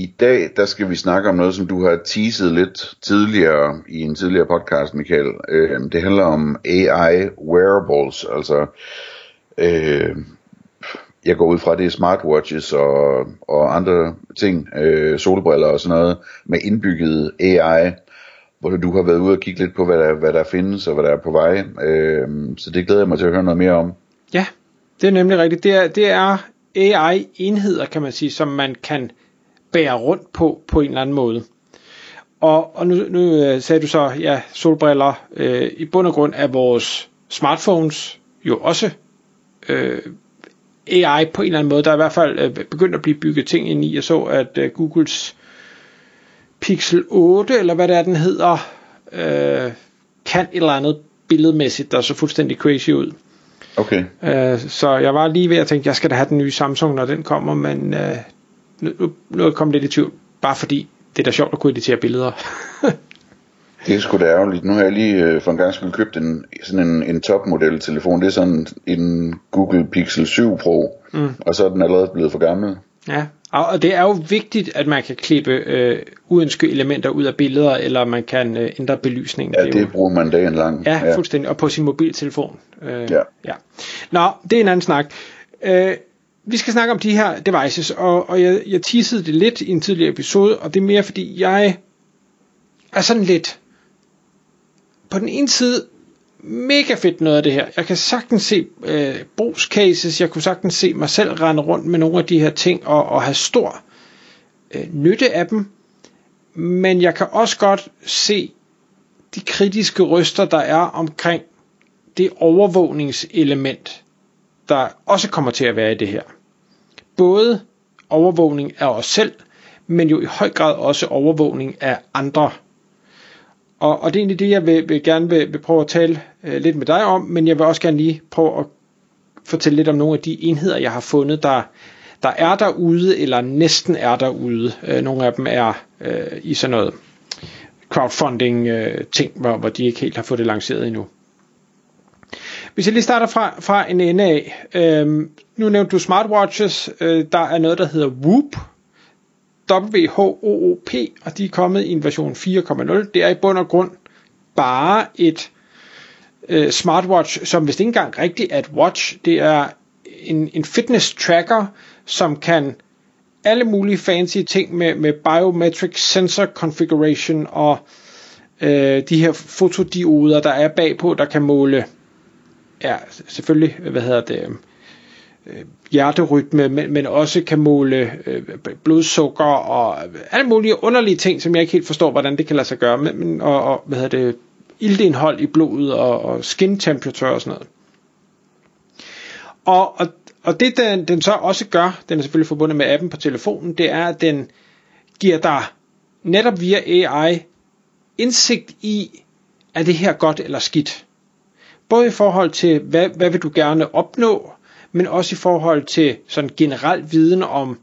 I dag der skal vi snakke om noget, som du har teaset lidt tidligere i en tidligere podcast, Michael. Øh, det handler om AI wearables, altså øh, jeg går ud fra, det er smartwatches og, og andre ting, øh, solbriller og sådan noget, med indbygget AI, hvor du har været ude og kigge lidt på, hvad der, hvad der findes og hvad der er på vej. Øh, så det glæder jeg mig til at høre noget mere om. Ja, det er nemlig rigtigt. Det er, det er AI-enheder, kan man sige, som man kan bære rundt på, på en eller anden måde. Og, og nu, nu øh, sagde du så, ja, solbriller, øh, i bund og grund er vores smartphones jo også øh, AI på en eller anden måde. Der er i hvert fald øh, begyndt at blive bygget ting ind i. Jeg så, at øh, Googles Pixel 8, eller hvad det er, den hedder, øh, kan et eller andet billedmæssigt, der så fuldstændig crazy ud. Okay. Øh, så jeg var lige ved at tænke, jeg skal da have den nye Samsung, når den kommer, men øh, nu, nu, er jeg kommet lidt i tvivl, bare fordi det er da sjovt at kunne editere billeder. det er sgu da ærgerligt. Nu har jeg lige øh, for en gang skulle købt en, sådan en, en topmodel telefon. Det er sådan en Google Pixel 7 Pro, mm. og så er den allerede blevet for gammel. Ja, og det er jo vigtigt, at man kan klippe øh, uønskede elementer ud af billeder, eller man kan øh, ændre belysningen. Ja, det, det bruger man dagen lang. Ja, ja, fuldstændig. Og på sin mobiltelefon. Øh, ja. ja. Nå, det er en anden snak. Øh, vi skal snakke om de her devices, og, og jeg, jeg teasede det lidt i en tidligere episode, og det er mere fordi jeg er sådan lidt på den ene side mega fedt noget af det her. Jeg kan sagtens se øh, brugscases, jeg kunne sagtens se mig selv rende rundt med nogle af de her ting og, og have stor øh, nytte af dem. Men jeg kan også godt se de kritiske røster, der er omkring det overvågningselement, der også kommer til at være i det her. Både overvågning af os selv, men jo i høj grad også overvågning af andre. Og, og det er egentlig det, jeg vil, vil gerne vil, vil prøve at tale øh, lidt med dig om, men jeg vil også gerne lige prøve at fortælle lidt om nogle af de enheder, jeg har fundet, der, der er derude, eller næsten er derude. Øh, nogle af dem er øh, i sådan noget crowdfunding øh, ting, hvor, hvor de ikke helt har fået det lanceret endnu. Hvis jeg lige starter fra, fra en ende af. Øhm, nu nævnte du smartwatches. Øh, der er noget, der hedder Whoop. W-H-O-O-P. Og de er kommet i en version 4.0. Det er i bund og grund bare et øh, smartwatch, som hvis det ikke engang rigtigt er et watch. Det er en, en fitness tracker, som kan alle mulige fancy ting med, med biometric sensor configuration og øh, de her fotodioder, der er bagpå, der kan måle ja, selvfølgelig, hvad hedder det, øh, hjerterytme, men, men også kan måle øh, blodsukker og alle mulige underlige ting, som jeg ikke helt forstår, hvordan det kan lade sig gøre, men, og, og hvad hedder det, iltindhold i blodet og, og skin temperature og sådan noget. Og, og, og det den, den så også gør, den er selvfølgelig forbundet med appen på telefonen, det er, at den giver dig netop via AI indsigt i, er det her godt eller skidt. Både i forhold til, hvad, hvad vil du gerne opnå, men også i forhold til sådan generel viden om,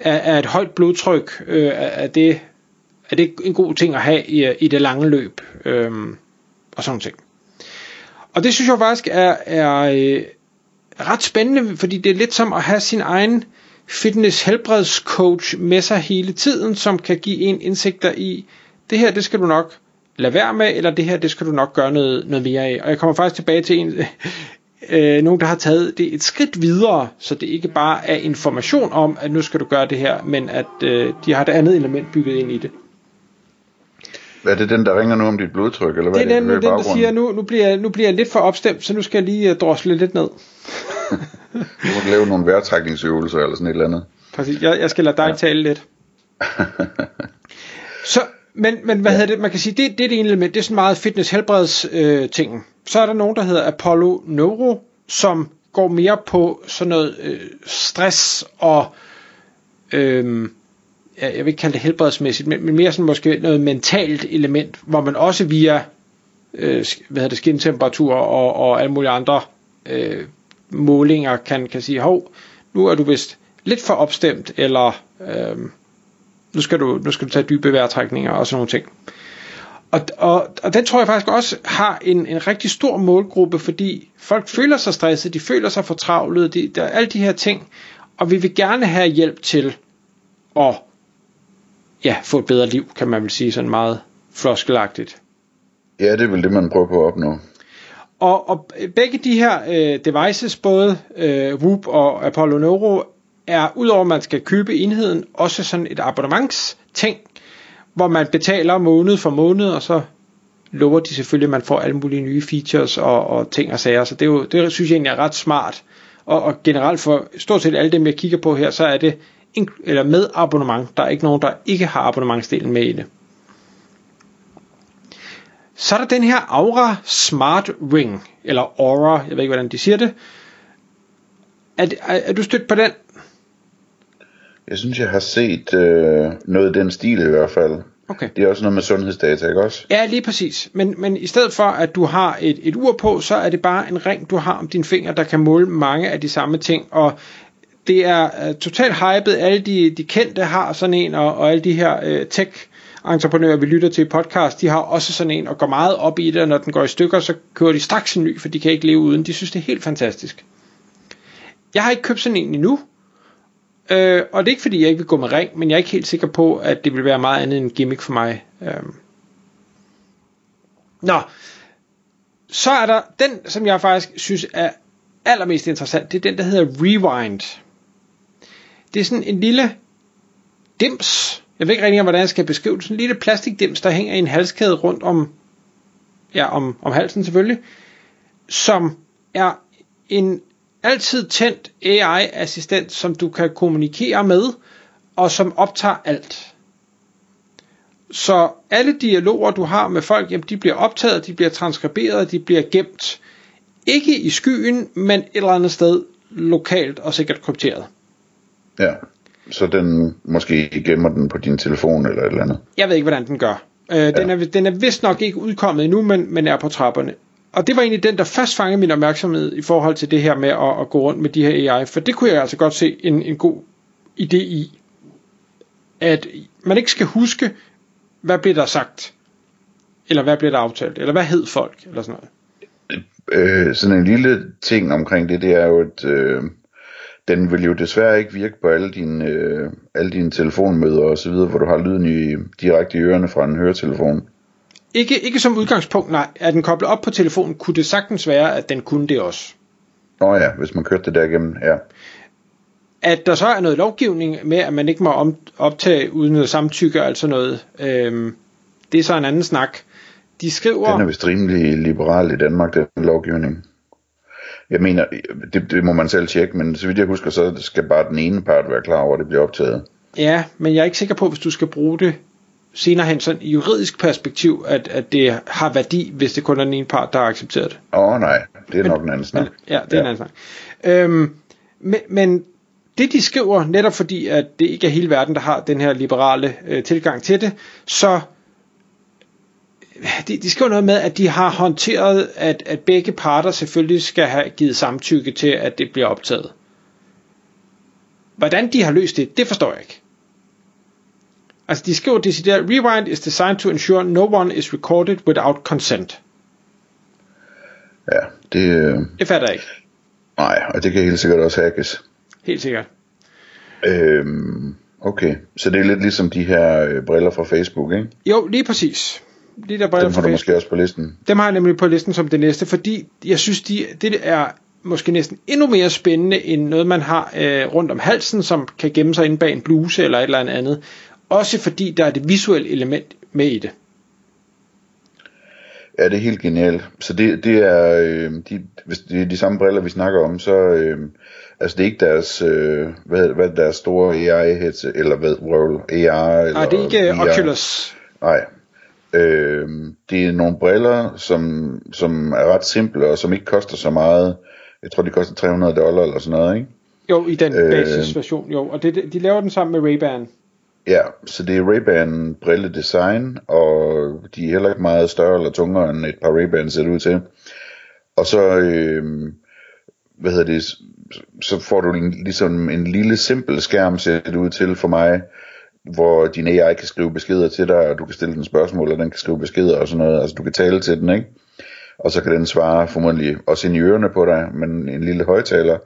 er, er et højt blodtryk, øh, er, det, er det en god ting at have i, i det lange løb, øh, og sådan ting. Og det synes jeg faktisk er, er øh, ret spændende, fordi det er lidt som at have sin egen fitness helbredscoach med sig hele tiden, som kan give en indsigter i, det her, det skal du nok lade være med, eller det her, det skal du nok gøre noget, noget mere af. Og jeg kommer faktisk tilbage til en, øh, nogen, der har taget det et skridt videre, så det ikke bare er information om, at nu skal du gøre det her, men at øh, de har et andet element bygget ind i det. Er det den, der ringer nu om dit blodtryk? Eller hvad det er den, det, den der siger, nu, nu, bliver jeg, nu bliver jeg lidt for opstemt, så nu skal jeg lige uh, drosle lidt ned. du må lave nogle vejrtrækningsøvelser eller sådan et eller andet. Præcis, jeg, jeg skal lade dig ja. tale lidt. så, men, men hvad ja. hedder det? Man kan sige, det, det er det ene element. Det er sådan meget fitness helbreds øh, ting. Så er der nogen, der hedder Apollo Neuro, som går mere på sådan noget øh, stress og øh, jeg vil ikke kalde det helbredsmæssigt, men, men mere sådan måske noget mentalt element, hvor man også via øh, hvad hedder det, skintemperatur og, og alle mulige andre øh, målinger kan, kan sige, hov, nu er du vist lidt for opstemt, eller øh, nu, skal du, nu skal du tage dybe vejrtrækninger og sådan nogle ting. Og, og, og den tror jeg faktisk også har en, en rigtig stor målgruppe, fordi folk føler sig stresset, de føler sig fortravlet, de, der er alle de her ting, og vi vil gerne have hjælp til at ja, få et bedre liv, kan man vel sige sådan meget floskelagtigt. Ja, det er vel det, man prøver på at opnå. Og, og begge de her øh, devices, både øh, Whoop og Apollo Neuro, er udover at man skal købe enheden, også sådan et abonnementsting, hvor man betaler måned for måned, og så lover de selvfølgelig, at man får alle mulige nye features og, og ting og sager. Så det, er jo, det synes jeg egentlig er ret smart. Og, og generelt for stort set alle dem, jeg kigger på her, så er det eller med abonnement. Der er ikke nogen, der ikke har abonnementsdelen med i det. Så er der den her Aura Smart Ring, eller Aura, jeg ved ikke, hvordan de siger det. Er, er, er du stødt på den? Jeg synes, jeg har set øh, noget i den stil i hvert fald. Okay. Det er også noget med sundhedsdata, ikke også? Ja, lige præcis. Men, men i stedet for, at du har et, et ur på, så er det bare en ring, du har om din finger, der kan måle mange af de samme ting. Og det er uh, totalt hypet. Alle de, de kendte har sådan en, og, og alle de her uh, tech entreprenører, vi lytter til i podcast, de har også sådan en, og går meget op i det, og når den går i stykker, så kører de straks en ny, for de kan ikke leve uden. De synes, det er helt fantastisk. Jeg har ikke købt sådan en endnu, øh, og det er ikke fordi, jeg ikke vil gå med ring, men jeg er ikke helt sikker på, at det vil være meget andet end gimmick for mig. Øh. Nå, så er der den, som jeg faktisk synes er allermest interessant, det er den, der hedder Rewind. Det er sådan en lille dims, jeg ved ikke rigtig, hvordan jeg skal beskrive det, sådan en lille plastikdims, der hænger i en halskæde rundt om, ja, om, om halsen selvfølgelig, som er en altid tændt AI-assistent, som du kan kommunikere med, og som optager alt. Så alle dialoger, du har med folk, jamen, de bliver optaget, de bliver transkriberet, de bliver gemt. Ikke i skyen, men et eller andet sted lokalt og sikkert krypteret. Ja, så den måske gemmer den på din telefon eller et eller andet. Jeg ved ikke, hvordan den gør. Øh, ja. den, er, den er vist nok ikke udkommet endnu, men, men er på trapperne. Og det var egentlig den, der først fangede min opmærksomhed i forhold til det her med at, at gå rundt med de her AI, for det kunne jeg altså godt se en, en god idé i. At man ikke skal huske, hvad blev der sagt, eller hvad blev der aftalt, eller hvad hed folk, eller sådan noget. Øh, sådan en lille ting omkring det, det er jo, at øh, den vil jo desværre ikke virke på alle dine, øh, alle dine telefonmøder og så videre, hvor du har lyden i, direkte i ørerne fra en høretelefon. Ikke, ikke som udgangspunkt, nej. Er den koblet op på telefonen, kunne det sagtens være, at den kunne det også. Nå ja, hvis man kørte det der igennem, ja. At der så er noget lovgivning med, at man ikke må optage uden noget samtykke, altså noget, øhm, det er så en anden snak. De skriver... Den er vist rimelig liberal i Danmark, den lovgivning. Jeg mener, det, det må man selv tjekke, men så vidt jeg husker, så skal bare den ene part være klar over, at det bliver optaget. Ja, men jeg er ikke sikker på, hvis du skal bruge det senere hen sådan i juridisk perspektiv, at, at det har værdi, hvis det kun er den ene part, der har accepteret det. Åh oh, nej, det er men, nok en anden snak. Men, ja, det er ja. en anden snak. Øhm, men, men det de skriver, netop fordi at det ikke er hele verden, der har den her liberale øh, tilgang til det, så de, de skriver noget med, at de har håndteret, at, at begge parter selvfølgelig skal have givet samtykke til, at det bliver optaget. Hvordan de har løst det, det forstår jeg ikke. Altså de skriver decideret, Rewind is designed to ensure no one is recorded without consent. Ja, det... Det fatter jeg ikke. Nej, og det kan helt sikkert også hackes. Helt sikkert. Øhm, okay, så det er lidt ligesom de her øh, briller fra Facebook, ikke? Jo, lige præcis. De der briller Dem har du måske også på listen. Dem har jeg nemlig på listen som det næste, fordi jeg synes, de, det er måske næsten endnu mere spændende end noget, man har øh, rundt om halsen, som kan gemme sig inde bag en bluse eller et eller andet. Også fordi der er det visuelle element med i det. Ja, det er helt genialt. Så det, det er, øh, de, hvis det er de samme briller, vi snakker om, så øh, altså det er ikke deres, øh, hvad, hvad deres store AI headset, eller hvad, World AR, eller Nej, det er ikke VR. Oculus. Nej, øh, det er nogle briller, som, som er ret simple, og som ikke koster så meget. Jeg tror, de koster 300 dollar eller sådan noget, ikke? Jo, i den basisversion, jo. Og det, de laver den sammen med Ray-Ban. Ja, så det er Ray-Ban brille design, og de er heller ikke meget større eller tungere end et par Ray-Ban ser det ud til. Og så, øh, hvad hedder det, så får du ligesom en lille simpel skærm, ser det ud til for mig, hvor din AI kan skrive beskeder til dig, og du kan stille den spørgsmål, og den kan skrive beskeder og sådan noget, altså du kan tale til den, ikke? Og så kan den svare formodentlig også ind i ørerne på dig, men en lille højtaler,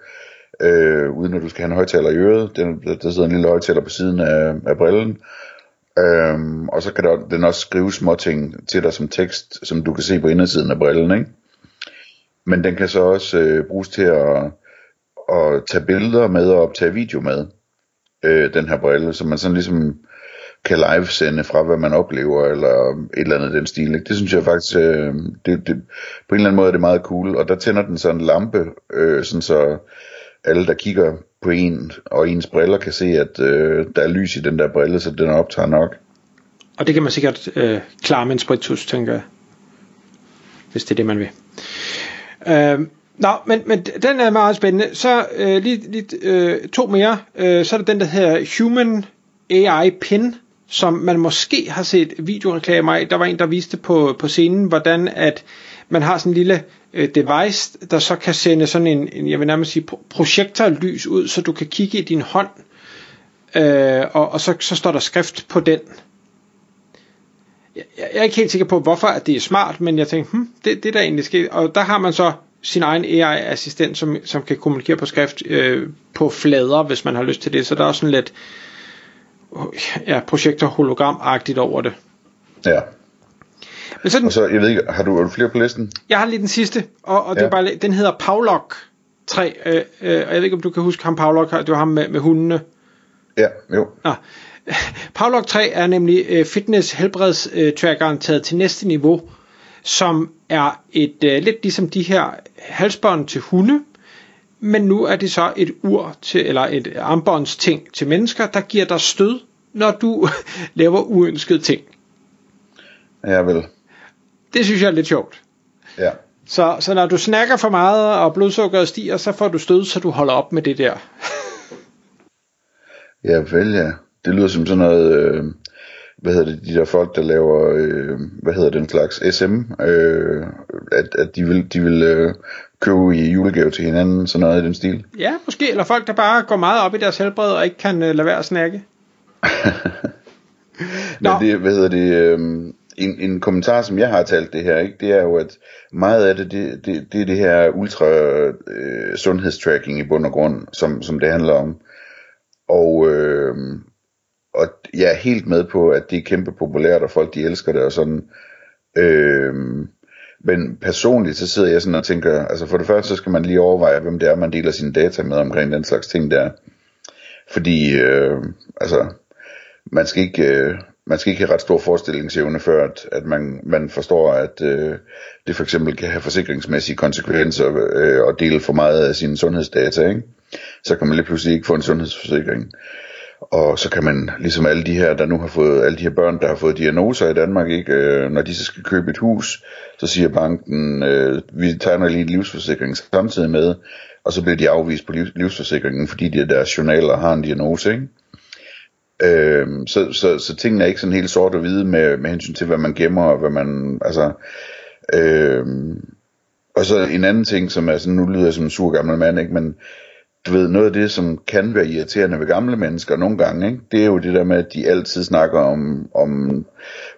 øh, uden at du skal have en højtaler i øret. Den, der sidder en lille højtaler på siden af, af brillen. Øhm, og så kan der, den også skrive små ting til dig som tekst, som du kan se på indersiden af brillen. Ikke? Men den kan så også øh, bruges til at, at tage billeder med og optage video med, øh, den her brille, så man sådan ligesom kan live-sende fra, hvad man oplever, eller et eller andet den stil. Ikke? Det synes jeg faktisk, øh, det, det, på en eller anden måde er det meget cool, og der tænder den sådan en lampe, øh, sådan så alle, der kigger på en og ens briller, kan se, at øh, der er lys i den der brille, så den optager nok. Og det kan man sikkert øh, klare med en spritus, tænker jeg. Hvis det er det, man vil. Øh, nå, men, men den er meget spændende. Så øh, lige, lige øh, to mere. Øh, så er der den, der hedder Human AI Pin, som man måske har set videoreklamer af. Der var en, der viste på, på scenen, hvordan at man har sådan en lille øh, device, der så kan sende sådan en, en jeg vil nærmest sige, projektorlys ud, så du kan kigge i din hånd, øh, og, og så, så står der skrift på den. Jeg, jeg er ikke helt sikker på, hvorfor at det er smart, men jeg tænkte, hmm, det, det der egentlig sket. Og der har man så sin egen AI-assistent, som, som kan kommunikere på skrift øh, på flader, hvis man har lyst til det. Så der er også sådan lidt øh, ja, projektor hologram-agtigt over det. Ja. Men sådan, og så, jeg ved ikke, har du, har du flere på listen? Jeg har lige den sidste, og, og det ja. er bare, den hedder Pavlok 3, øh, øh, og jeg ved ikke, om du kan huske ham Pavlok, det var ham med, med hundene. Ja, jo. Ah. Pavlok 3 er nemlig øh, fitness helbredstrackeren taget til næste niveau, som er et øh, lidt ligesom de her halsbånd til hunde, men nu er det så et ur til, eller et armbåndsting til mennesker, der giver dig stød, når du laver uønskede ting. Ja, vel. Det synes jeg er lidt sjovt. Ja. Så, så når du snakker for meget, og blodsukkeret stiger, så får du stød, så du holder op med det der. ja, vel ja. Det lyder som sådan noget, øh, hvad hedder det, de der folk, der laver, øh, hvad hedder den slags, SM, øh, at, at de vil, de vil øh, købe i julegave til hinanden, sådan noget i den stil. Ja, måske, eller folk, der bare går meget op i deres helbred, og ikke kan øh, lade være at snakke. Men det, hvad hedder det, øh, en, en kommentar, som jeg har talt det her, ikke, det er jo, at meget af det, det, det, det er det her ultra øh, sundhedstracking i bund og grund, som, som det handler om. Og, øh, og jeg er helt med på, at det er kæmpe populært, og folk de elsker det og sådan. Øh, men personligt, så sidder jeg sådan og tænker, altså for det første, så skal man lige overveje, hvem det er, man deler sine data med omkring den slags ting der. Fordi, øh, altså, man skal ikke, øh, man skal ikke have ret stor forestillingsevne før, at, at man, man forstår, at øh, det for eksempel kan have forsikringsmæssige konsekvenser øh, at dele for meget af sine sundhedsdata. Ikke? Så kan man lige pludselig ikke få en sundhedsforsikring. Og så kan man, ligesom alle de her, der nu har fået, alle de her børn, der har fået diagnoser i Danmark, ikke, øh, når de så skal købe et hus, så siger banken, øh, vi tegner lige en livsforsikring samtidig med, og så bliver de afvist på livsforsikringen, fordi de deres journaler har en diagnose, ikke? Øh, så, så, så tingene er ikke sådan helt sort og hvide med, med hensyn til, hvad man gemmer, og hvad man, altså, øh, og så en anden ting, som er sådan, nu lyder jeg som en sur gammel mand, ikke, men du ved, noget af det, som kan være irriterende ved gamle mennesker nogle gange, ikke, det er jo det der med, at de altid snakker om, om,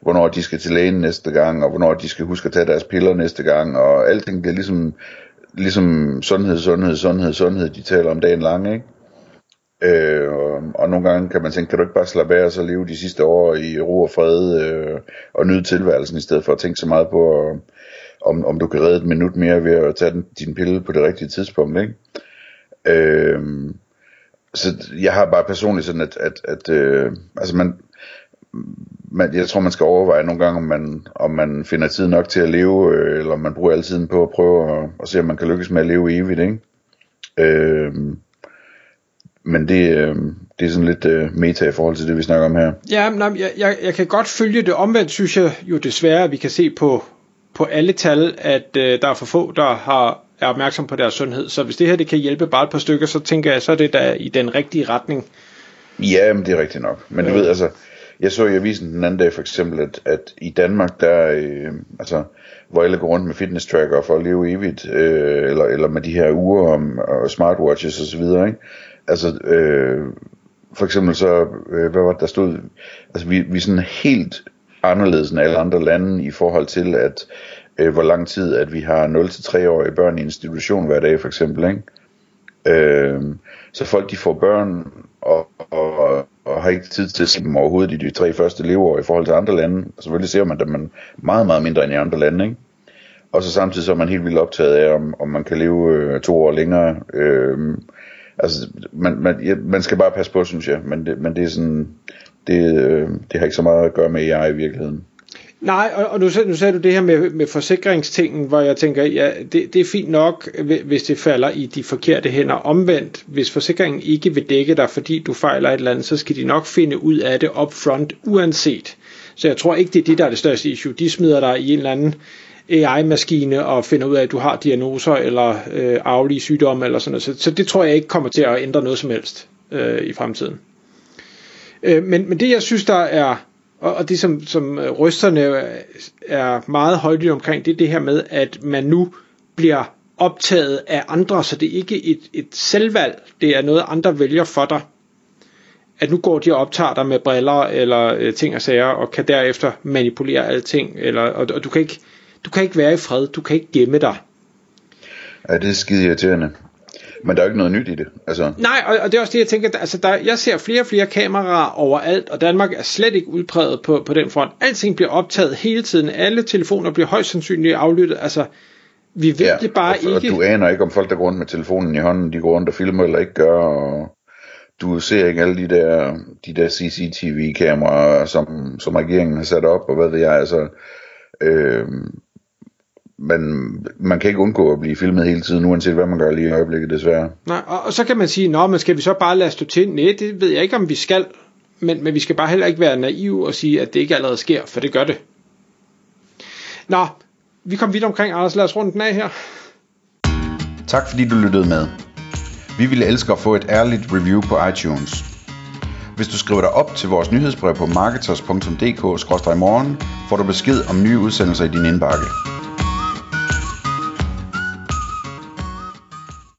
hvornår de skal til lægen næste gang, og hvornår de skal huske at tage deres piller næste gang, og alting bliver ligesom, ligesom sundhed, sundhed, sundhed, sundhed, de taler om dagen lang, ikke? Øh, og, og nogle gange kan man tænke, kan du ikke bare slappe af og så leve de sidste år i ro og fred øh, og nyde tilværelsen, i stedet for at tænke så meget på, øh, om, om du kan redde et minut mere ved at tage den, din pille på det rigtige tidspunkt, ikke? Øh, så jeg har bare personligt sådan, at, at, at øh, altså man, man, jeg tror man skal overveje nogle gange, om man, om man finder tid nok til at leve, øh, eller om man bruger al tiden på at prøve at, at se, om man kan lykkes med at leve evigt, ikke? Øh, men det, øh, det er sådan lidt øh, meta i forhold til det, vi snakker om her. Ja, nej, jeg, jeg, jeg kan godt følge det. Omvendt synes jeg jo desværre, at vi kan se på, på alle tal, at øh, der er for få, der har, er opmærksom på deres sundhed. Så hvis det her det kan hjælpe bare et par stykker, så tænker jeg, så er det da i den rigtige retning. Ja, men det er rigtigt nok. Men du ved, altså, jeg så i avisen den anden dag for eksempel, at, at i Danmark, der, øh, altså, hvor alle går rundt med fitness tracker for at leve evigt, øh, eller, eller med de her uger om, og smartwatches og så videre, ikke? Altså, øh, for eksempel så, øh, hvad var det, der stod, altså vi, vi er sådan helt anderledes end alle andre lande i forhold til, at øh, hvor lang tid, at vi har 0-3-årige børn i institution hver dag, for eksempel, ikke? Øh, så folk de får børn og har ikke tid til at se dem overhovedet i de tre første leveår i forhold til andre lande. Og selvfølgelig ser man dem meget, meget mindre end i andre lande. Ikke? Og så samtidig så er man helt vildt optaget af, om, om man kan leve øh, to år længere. Øh, altså, man, man, ja, man skal bare passe på, synes jeg. Men det, men det er sådan, det, øh, det har ikke så meget at gøre med AI i virkeligheden. Nej, og, og nu, nu sagde du det her med, med forsikringstingen, hvor jeg tænker, ja, det, det er fint nok, hvis det falder i de forkerte hænder. Omvendt, hvis forsikringen ikke vil dække dig, fordi du fejler et eller andet, så skal de nok finde ud af det upfront, uanset. Så jeg tror ikke, det er det, der er det største issue. De smider dig i en eller anden AI-maskine og finder ud af, at du har diagnoser eller øh, arvelige sygdomme eller sådan noget. Så, så det tror jeg ikke kommer til at ændre noget som helst øh, i fremtiden. Øh, men, men det jeg synes der er og, og det som, som øh, rysterne øh, er meget højlydt omkring det er det her med at man nu bliver optaget af andre så det er ikke et, et selvvalg det er noget andre vælger for dig at nu går de og optager dig med briller eller øh, ting og sager og kan derefter manipulere alting eller, og, og du kan ikke du kan ikke være i fred du kan ikke gemme dig Ja, det er skide irriterende. Men der er jo ikke noget nyt i det. Altså, Nej, og, og det er også det, jeg tænker, altså der, jeg ser flere og flere kameraer overalt, og Danmark er slet ikke udpræget på, på den front. Alting bliver optaget hele tiden, alle telefoner bliver højst sandsynligt aflyttet, altså vi ved ja, det bare og, ikke. Og du aner ikke, om folk, der går rundt med telefonen i hånden, de går rundt og filmer eller ikke gør, og du ser ikke alle de der, de der CCTV-kameraer, som, som regeringen har sat op, og hvad ved jeg, altså... Øh, men man kan ikke undgå at blive filmet hele tiden, uanset hvad man gør lige i øjeblikket, desværre. Nej, og, og så kan man sige, nå, men skal vi så bare lade stå til? Nej, det ved jeg ikke, om vi skal, men, men vi skal bare heller ikke være naive og sige, at det ikke allerede sker, for det gør det. Nå, vi kom vidt omkring, Anders, lad os runde den af her. Tak fordi du lyttede med. Vi ville elske at få et ærligt review på iTunes. Hvis du skriver dig op til vores nyhedsbrev på marketers.dk-morgen, får du besked om nye udsendelser i din indbakke.